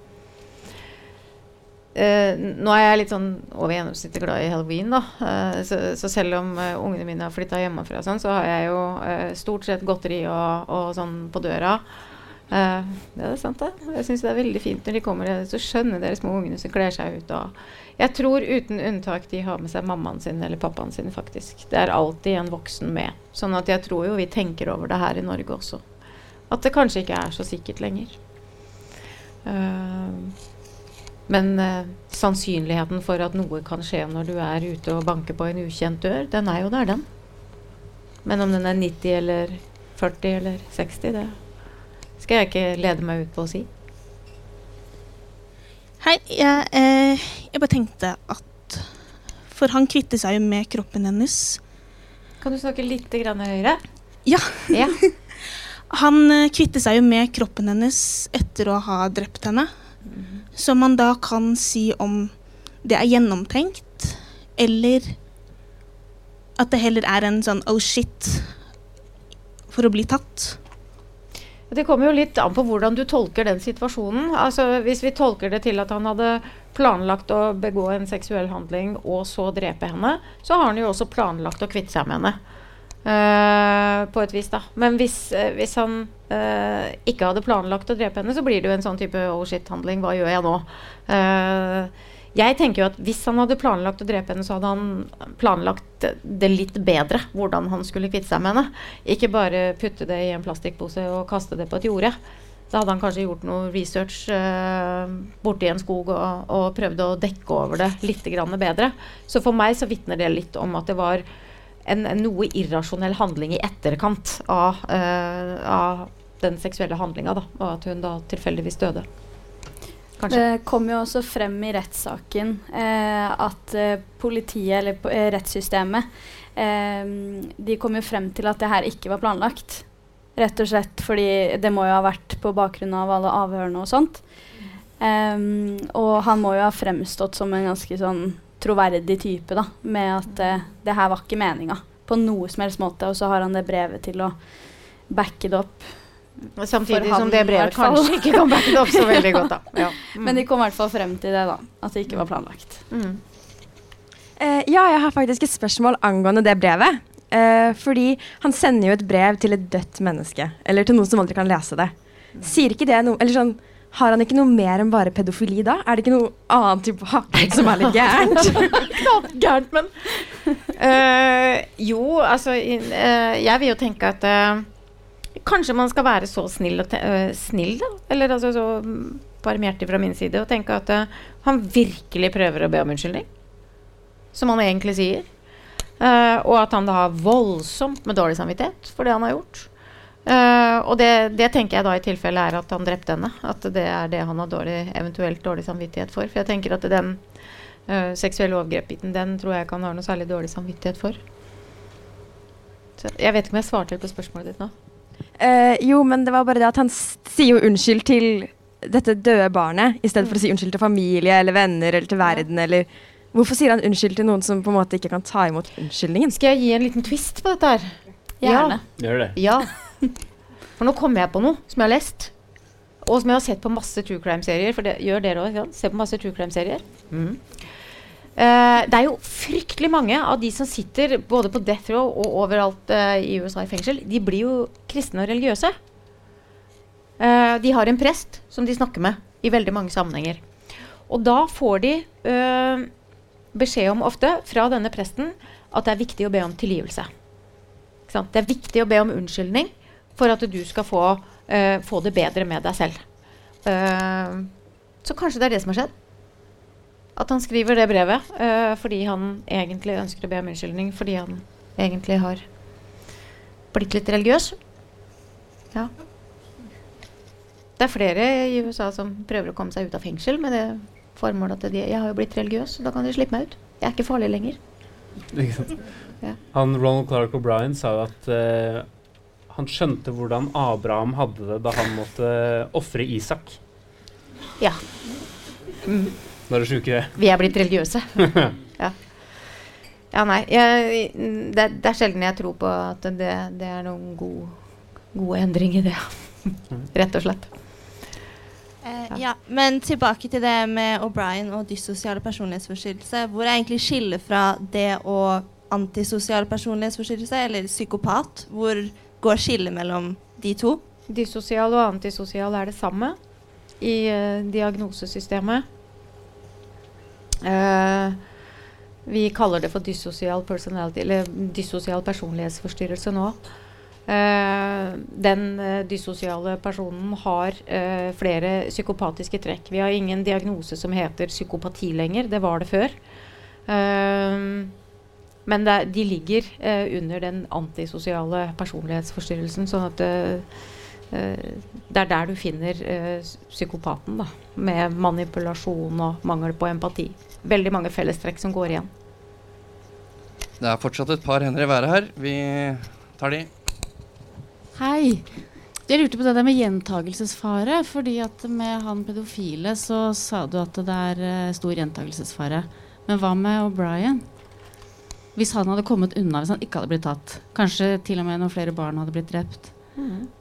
Uh, eh, nå er jeg litt sånn over gjennomsnittet glad i halloween, da. Uh, så, så selv om uh, ungene mine har flytta hjemmefra, sånn, så har jeg jo eh, stort sett godteri og, og sånn på døra. Eh, det er sant, det. Jeg syns det er veldig fint når de kommer, så skjønner dere små ungene som kler seg ut. Og jeg tror uten unntak de har med seg mammaen sin eller pappaen sin, faktisk. Det er alltid en voksen med. Sånn at jeg tror jo vi tenker over det her i Norge også. At det kanskje ikke er så sikkert lenger. Uh, men uh, sannsynligheten for at noe kan skje når du er ute og banker på en ukjent dør, den er jo der, den. Men om den er 90 eller 40 eller 60, det skal jeg ikke lede meg ut på å si. Hei, jeg, eh, jeg bare tenkte at For han kvitter seg jo med kroppen hennes. Kan du snakke litt grann høyere? Ja. Ja. Han eh, kvitter seg jo med kroppen hennes etter å ha drept henne. Så man da kan si om det er gjennomtenkt, eller at det heller er en sånn oh shit for å bli tatt. Det kommer jo litt an på hvordan du tolker den situasjonen. Altså, hvis vi tolker det til at han hadde planlagt å begå en seksuell handling og så drepe henne, så har han jo også planlagt å kvitte seg med henne. Uh, på et vis, da. Men hvis, uh, hvis han uh, ikke hadde planlagt å drepe henne, så blir det jo en sånn type oh shit-handling. Hva gjør jeg nå? Eh, jeg tenker jo at Hvis han hadde planlagt å drepe henne, så hadde han planlagt det litt bedre. Hvordan han skulle kvitte seg med henne. Ikke bare putte det i en plastikkpose og kaste det på et jorde. Da hadde han kanskje gjort noe research uh, borti en skog og, og prøvd å dekke over det litt bedre. Så for meg så vitner det litt om at det var en, en noe irrasjonell handling i etterkant av, uh, av den seksuelle handlinga, og at hun da tilfeldigvis døde. Kanskje. Det kom jo også frem i rettssaken eh, at eh, politiet, eller eh, rettssystemet, eh, de kom jo frem til at det her ikke var planlagt. Rett og slett fordi det må jo ha vært på bakgrunn av alle avhørene og sånt. Um, og han må jo ha fremstått som en ganske sånn troverdig type, da, med at uh, det her var ikke meninga på noe som helst måte. Og så har han det brevet til å backe det opp. Samtidig som det brevet kanskje ikke kom backet det opp så veldig godt, da. Ja. Mm. Men de kom i hvert fall frem til det, da. At det ikke var planlagt. Mm. Uh, ja, jeg har faktisk et spørsmål angående det brevet. Uh, fordi han sender jo et brev til et dødt menneske. Eller til noen som aldri kan lese det. Sier ikke det noe Eller sånn har han ikke noe mer enn bare pedofili da? Er det ikke noe annet type hakking som er litt gærent? Gærent, men uh, Jo, altså uh, Jeg vil jo tenke at uh, kanskje man skal være så snill, snill da. Eller altså så barmhjertig fra min side og tenke at han virkelig prøver å be om unnskyldning. Som han egentlig sier. og at han da har voldsomt med dårlig samvittighet for det han har gjort. Uh, og det, det, tenker jeg da i tilfelle er at han drepte henne. At det er det han har dårlig, eventuelt dårlig samvittighet for. For jeg tenker at den uh, seksuelle overgrep-biten, den tror jeg ikke han har noe særlig dårlig samvittighet for. Så jeg vet ikke om jeg svarte på spørsmålet ditt nå. Uh, jo, men det var bare det at han sier jo unnskyld til dette døde barnet, i stedet mm. for å si unnskyld til familie eller venner eller til verden ja. eller Hvorfor sier han unnskyld til noen som på en måte ikke kan ta imot unnskyldningen? Skal jeg gi en liten twist på dette her? Gjerne. Ja. Gjør det. Ja. For nå kommer jeg på noe som jeg har lest. Og som jeg har sett på masse true crime-serier. For det gjør dere òg. Se på masse true crime-serier. Mm. Uh, det er jo fryktelig mange av de som sitter både på death row og overalt uh, i USA i fengsel, de blir jo kristne og religiøse. Uh, de har en prest som de snakker med i veldig mange sammenhenger. Og da får de beskjed om ofte fra denne presten at det er viktig å be om tilgivelse. Det er viktig å be om unnskyldning for at du skal få, få det bedre med deg selv. Så kanskje det er det som har skjedd. At han skriver det brevet uh, fordi han egentlig ønsker å be om unnskyldning fordi han egentlig har blitt litt religiøs. Ja. Det er flere i USA som prøver å komme seg ut av fengsel med det formålet at de, jeg har jo blitt religiøs, så da kan de slippe meg ut. Jeg er ikke farlig lenger. Ja. Han Ronald Clark O'Brien sa jo at uh, han skjønte hvordan Abraham hadde det da han måtte ofre Isak. Ja. Mm. Nå er du sjuke. Vi er blitt religiøse. ja. ja. nei. Jeg, det, det, er sjelden jeg tror på at det, det er noen god, god endring i det. Rett og slett. Eh, ja, Men tilbake til det med O'Brien og dyssosiale personlighetsforstyrrelse. Hvor er egentlig skillet fra det og antisosial personlighetsforstyrrelse eller psykopat? Hvor går skillet mellom de to? Dysosial og antisosial er det samme i uh, diagnosesystemet. Uh, vi kaller det for dyssosial, personlighetsforstyrrelse nå. Uh, den uh, dyssosiale personen har uh, flere psykopatiske trekk. Vi har ingen diagnose som heter psykopati lenger. Det var det før. Men det, de ligger eh, under den antisosiale personlighetsforstyrrelsen. sånn at eh, eh, det er der du finner eh, psykopaten, da, med manipulasjon og mangel på empati. Veldig mange fellestrekk som går igjen. Det er fortsatt et par hender i været her. Vi tar de. Hei. Jeg lurte på det der med gjentagelsesfare. fordi at med han pedofile så sa du at det er uh, stor gjentagelsesfare. Men hva med O'Brien? Hvis han hadde kommet unna, hvis han ikke hadde blitt tatt, kanskje til og med når flere barn hadde blitt drept,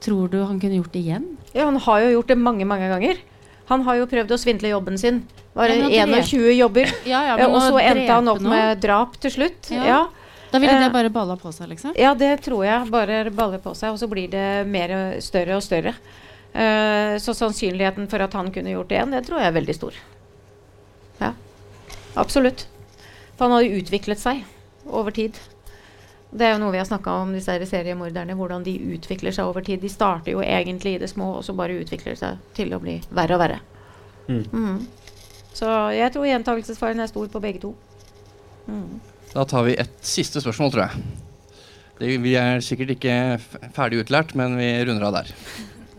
Tror du han kunne gjort det igjen? Ja, han har jo gjort det mange, mange ganger. Han har jo prøvd å svindle jobben sin. Var det Ja, men å 21 jobber? Ja, ja, men og så endte han opp noen? med drap til slutt. Ja. Ja. Da ville det Eh, bare balla på seg, liksom? Ja, det tror jeg bare baller på seg, og så blir det mer større og større. Uh, så sannsynligheten for at han kunne gjort det igjen, det tror jeg er veldig stor. Ja, absolutt. For han har utviklet seg over tid. Det er jo noe vi har snakka om, disse seriemorderne, hvordan de utvikler seg over tid. De starter jo egentlig i det små, og så bare utvikler de seg til å bli verre og verre. Mm. Mhm. Så jeg tror gjentakelsesfaren er stor på begge to. Mm. Da tar vi et siste spørsmål, tror jeg. Det, vi er sikkert ikke ferdig utlært, men vi runder av der.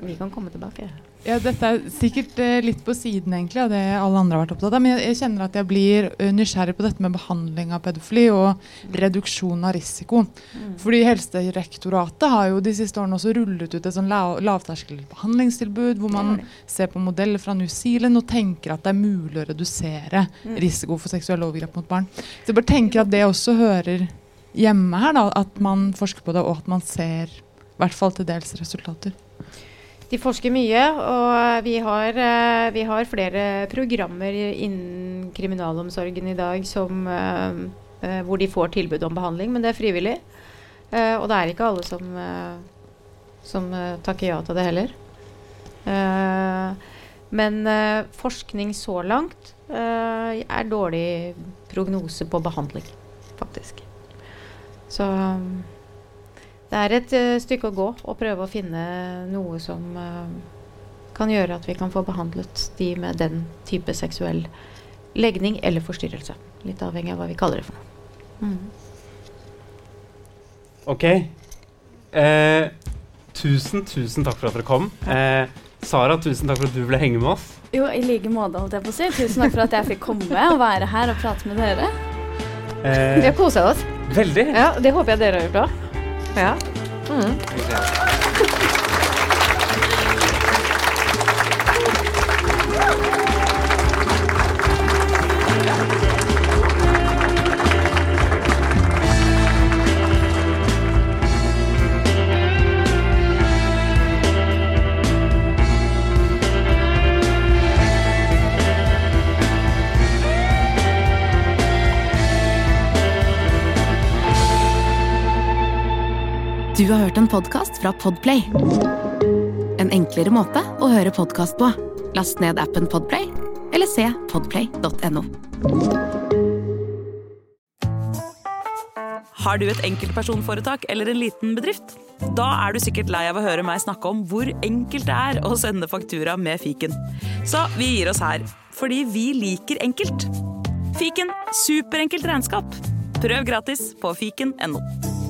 Vi kan komme tilbake. Ja, dette er sikkert eh, litt på siden egentlig av det alle andre har vært opptatt av. Men jeg, kjenner at jeg blir eh, nysgjerrig på dette med behandling av pedofili og reduksjon av risiko. Fordi Helserektoratet har jo de siste årene også rullet ut et sånn lav, lavterskel behandlingstilbud hvor man ser på modeller fra New Zealand og tenker at det er mulig å redusere Mm. risiko for seksuelle overgrep mot barn. Så jeg bare tenker at det også hører hjemme her, da, at man forsker på det og at man ser i hvert fall til dels resultater. De forsker mye, og vi har, eh, vi har flere programmer innen kriminalomsorgen i dag som, eh, eh, hvor de får tilbud om behandling, men det er frivillig. Og det er ikke alle som, som takker ja til det heller. Men forskning så langt er dårlig prognose på behandling, faktisk. Så det er et uh, stykke å gå å prøve å finne noe som uh, kan gjøre at vi kan få behandlet de med den type seksuell legning eller forstyrrelse. Litt avhengig av hva vi kaller det for noe. Mm. Ok. Eh, tusen, tusen takk for at dere kom. Eh, Sara, tusen takk for at du ble henge med oss. Jo, i like måte, holdt jeg på å si. Tusen takk for at jeg fikk komme og være her og prate med dere. Eh, Vi har kosa oss. Veldig. Ja, det håper jeg dere har gjort òg. Ja. Mm. Du har hørt en podkast fra Podplay. En enklere måte å høre podkast på. Last ned appen Podplay, eller se podplay.no. Har du et enkeltpersonforetak eller en liten bedrift? Da er du sikkert lei av å høre meg snakke om hvor enkelt det er å sende faktura med fiken. Så vi gir oss her, fordi vi liker enkelt. Fiken superenkelt regnskap. Prøv gratis på fiken.no.